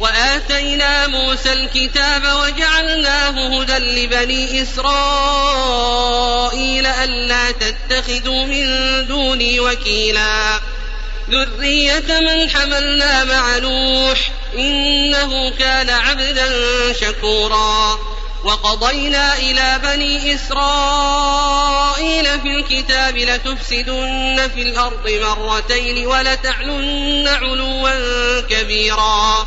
وآتينا موسى الكتاب وجعلناه هدى لبني إسرائيل ألا تتخذوا من دوني وكيلا. ذرية من حملنا مع نوح إنه كان عبدا شكورا. وقضينا إلى بني إسرائيل في الكتاب لتفسدن في الأرض مرتين ولتعلن علوا كبيرا.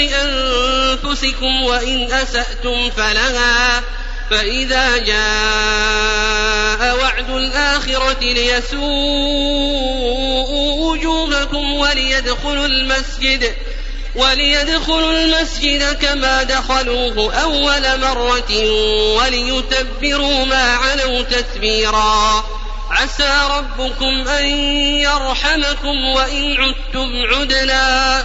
لأنفسكم وإن أسأتم فلها فإذا جاء وعد الآخرة ليسوءوا وجوهكم وليدخلوا المسجد وليدخلوا المسجد كما دخلوه أول مرة وليتبروا ما علوا تتبيرا عسى ربكم أن يرحمكم وإن عدتم عدنا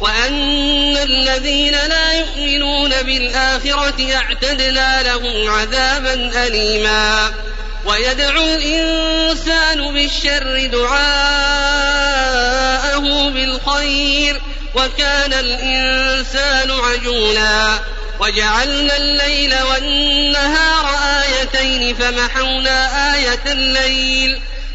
وأن الذين لا يؤمنون بالآخرة أعتدنا لهم عذابا أليما. ويدعو الإنسان بالشر دعاءه بالخير وكان الإنسان عجولا. وجعلنا الليل والنهار آيتين فمحونا آية الليل.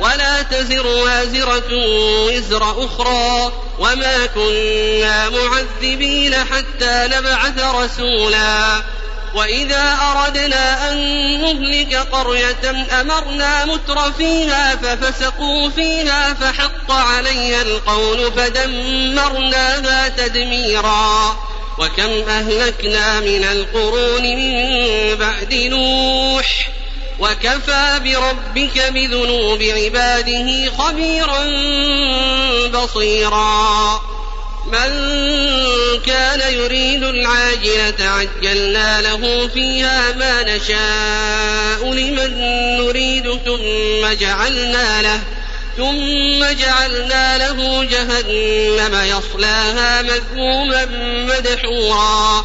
ولا تزر وازرة وزر أخرى وما كنا معذبين حتى نبعث رسولا. وإذا أردنا أن نهلك قرية أمرنا متر فيها ففسقوا فيها فحق عليها القول فدمرناها تدميرا. وكم أهلكنا من القرون من بعد نوح وكفى بربك بذنوب عباده خبيرا بصيرا. من كان يريد العاجلة عجلنا له فيها ما نشاء لمن نريد ثم جعلنا له ثم جعلنا له جهنم يصلاها مذموما مدحورا.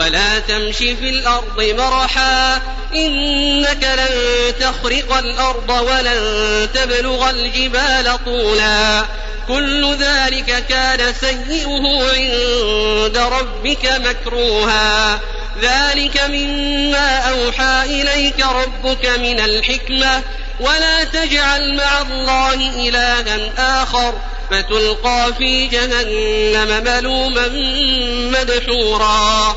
ولا تمش في الأرض مرحا إنك لن تخرق الأرض ولن تبلغ الجبال طولا كل ذلك كان سيئه عند ربك مكروها ذلك مما أوحى إليك ربك من الحكمة ولا تجعل مع الله إلها آخر فتلقى في جهنم ملوما مدحورا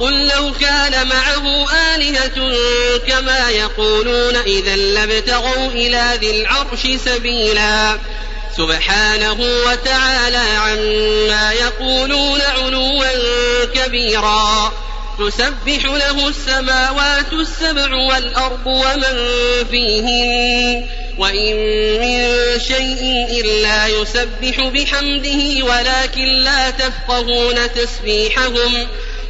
قل لو كان معه آلهة كما يقولون إذا لابتغوا إلى ذي العرش سبيلا. سبحانه وتعالى عما يقولون علوا كبيرا. تسبح له السماوات السبع والأرض ومن فيهن. وإن من شيء إلا يسبح بحمده ولكن لا تفقهون تسبيحهم.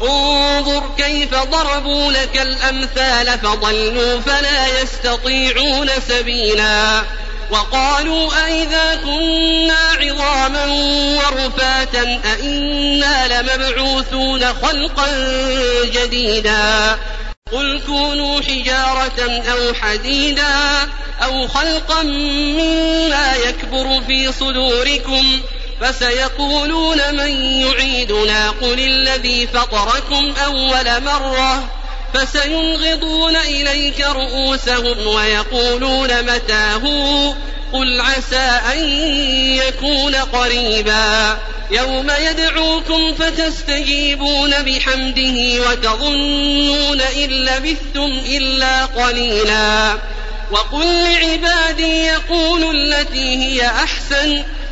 انظر كيف ضربوا لك الأمثال فضلوا فلا يستطيعون سبيلا وقالوا أئذا كنا عظاما ورفاتا أئنا لمبعوثون خلقا جديدا قل كونوا حجارة أو حديدا أو خلقا مما يكبر في صدوركم فسيقولون من يعيدنا قل الذي فطركم أول مرة فسينغضون إليك رؤوسهم ويقولون متاه قل عسى أن يكون قريبا يوم يدعوكم فتستجيبون بحمده وتظنون إن لبثتم إلا قليلا وقل لعبادي يقولوا التي هي أحسن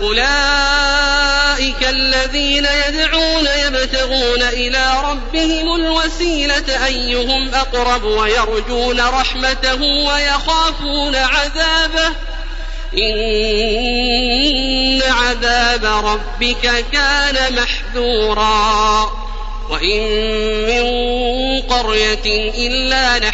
أولئك الذين يدعون يبتغون إلى ربهم الوسيلة أيهم أقرب ويرجون رحمته ويخافون عذابه إن عذاب ربك كان محذورا وإن من قرية إلا نحن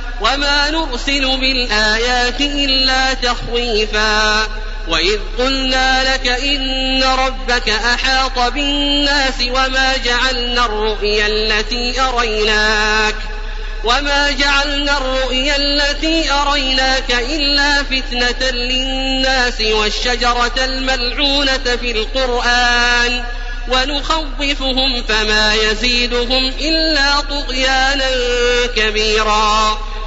وما نرسل بالآيات إلا تخويفا وإذ قلنا لك إن ربك أحاط بالناس وما جعلنا الرؤيا التي أريناك وما جعلنا الرؤيا التي أريناك إلا فتنة للناس والشجرة الملعونة في القرآن ونخوفهم فما يزيدهم إلا طغيانا كبيرا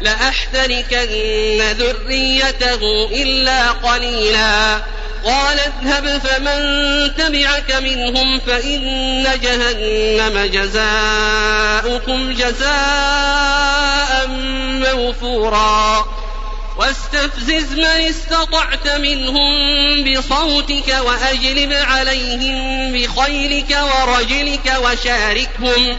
لأحتركن ذريته إلا قليلا. قال اذهب فمن تبعك منهم فإن جهنم جزاؤكم جزاء موفورا. واستفزز من استطعت منهم بصوتك وأجلب عليهم بخيلك ورجلك وشاركهم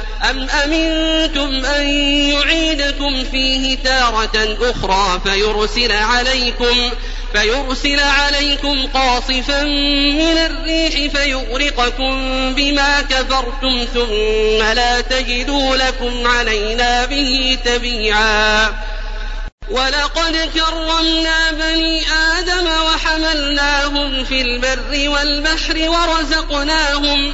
أم أمنتم أن يعيدكم فيه تارة أخرى فيرسل عليكم فيرسل عليكم قاصفا من الريح فيغرقكم بما كفرتم ثم لا تجدوا لكم علينا به تبيعا ولقد كرمنا بني آدم وحملناهم في البر والبحر ورزقناهم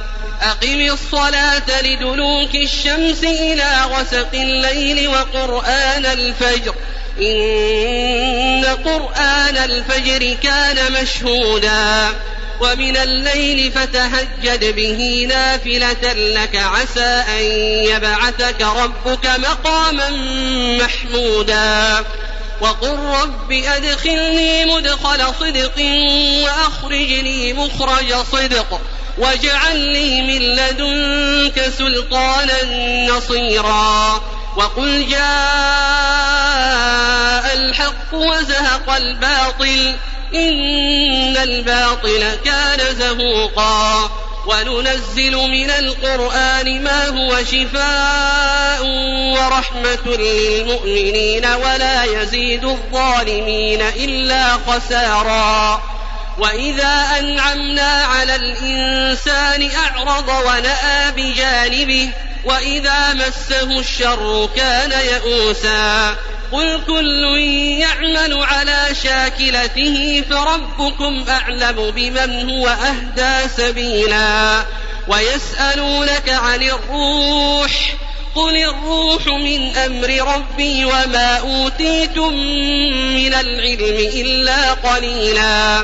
أقم الصلاة لدلوك الشمس إلى غسق الليل وقرآن الفجر. إن قرآن الفجر كان مشهودا. ومن الليل فتهجد به نافلة لك عسى أن يبعثك ربك مقاما محمودا. وقل رب أدخلني مدخل صدق وأخرجني مخرج صدق. واجعل لي من لدنك سلطانا نصيرا وقل جاء الحق وزهق الباطل إن الباطل كان زهوقا وننزل من القرآن ما هو شفاء ورحمة للمؤمنين ولا يزيد الظالمين إلا خسارا وإذا أنعمنا على الإنسان أعرض ونأى بجانبه وإذا مسه الشر كان يئوسا قل كل يعمل على شاكلته فربكم أعلم بمن هو أهدى سبيلا ويسألونك عن الروح قل الروح من أمر ربي وما أوتيتم من العلم إلا قليلا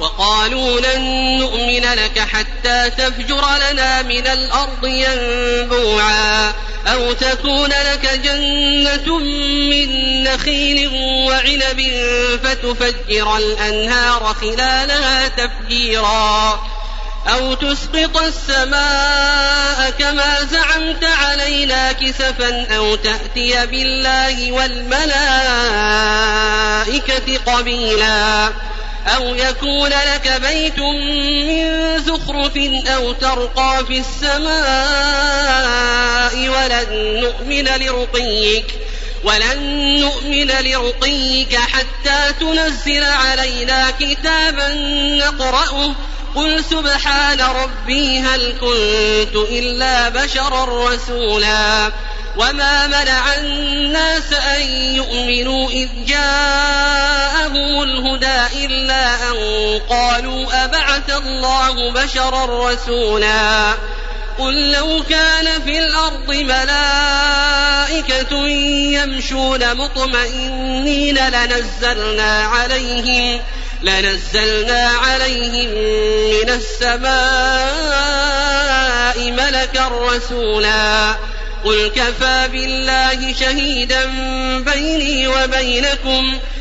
وقالوا لن نؤمن لك حتى تفجر لنا من الأرض ينبوعا أو تكون لك جنة من نخيل وعنب فتفجر الأنهار خلالها تفجيرا أو تسقط السماء كما زعمت علينا كسفا أو تأتي بالله والملائكة قبيلا أو يكون لك بيت من زخرف أو ترقى في السماء ولن نؤمن لرقيك ولن نؤمن لرقيك حتى تنزل علينا كتابا نقرأه. قل سبحان ربي هل كنت إلا بشرا رسولا. وما منع الناس أن يؤمنوا إذ جاءهم الهدى إلا أن قالوا أبعث الله بشرا رسولا قل لو كان في الأرض ملائكة يمشون مطمئنين لنزلنا عليهم لنزلنا عليهم من السماء ملكا رسولا قل كفى بالله شهيدا بيني وبينكم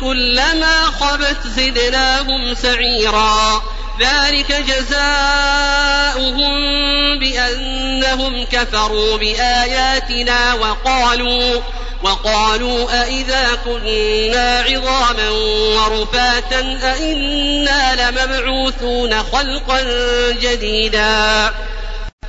كلما خبت زدناهم سعيرا. ذلك جزاؤهم بأنهم كفروا بآياتنا وقالوا وقالوا أئذا كنا عظاما ورفاتا أئنا لمبعوثون خلقا جديدا.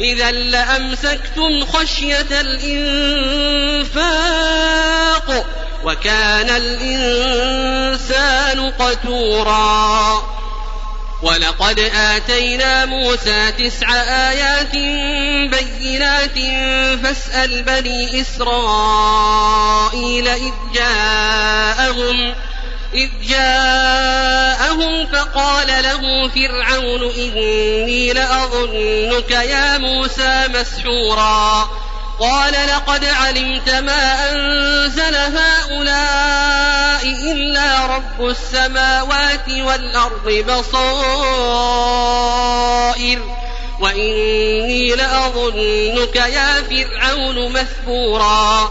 إذا لأمسكتم خشية الإنفاق وكان الإنسان قتورا. ولقد آتينا موسى تسع آيات بينات فاسأل بني إسرائيل إذ جاءهم إذ جاءهم فقال له فرعون إني لأظنك يا موسى مسحورا. قال لقد علمت ما أنزل هؤلاء إلا رب السماوات والأرض بصائر وإني لأظنك يا فرعون مثبورا.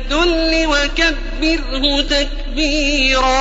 الذل وكبره تكبيرا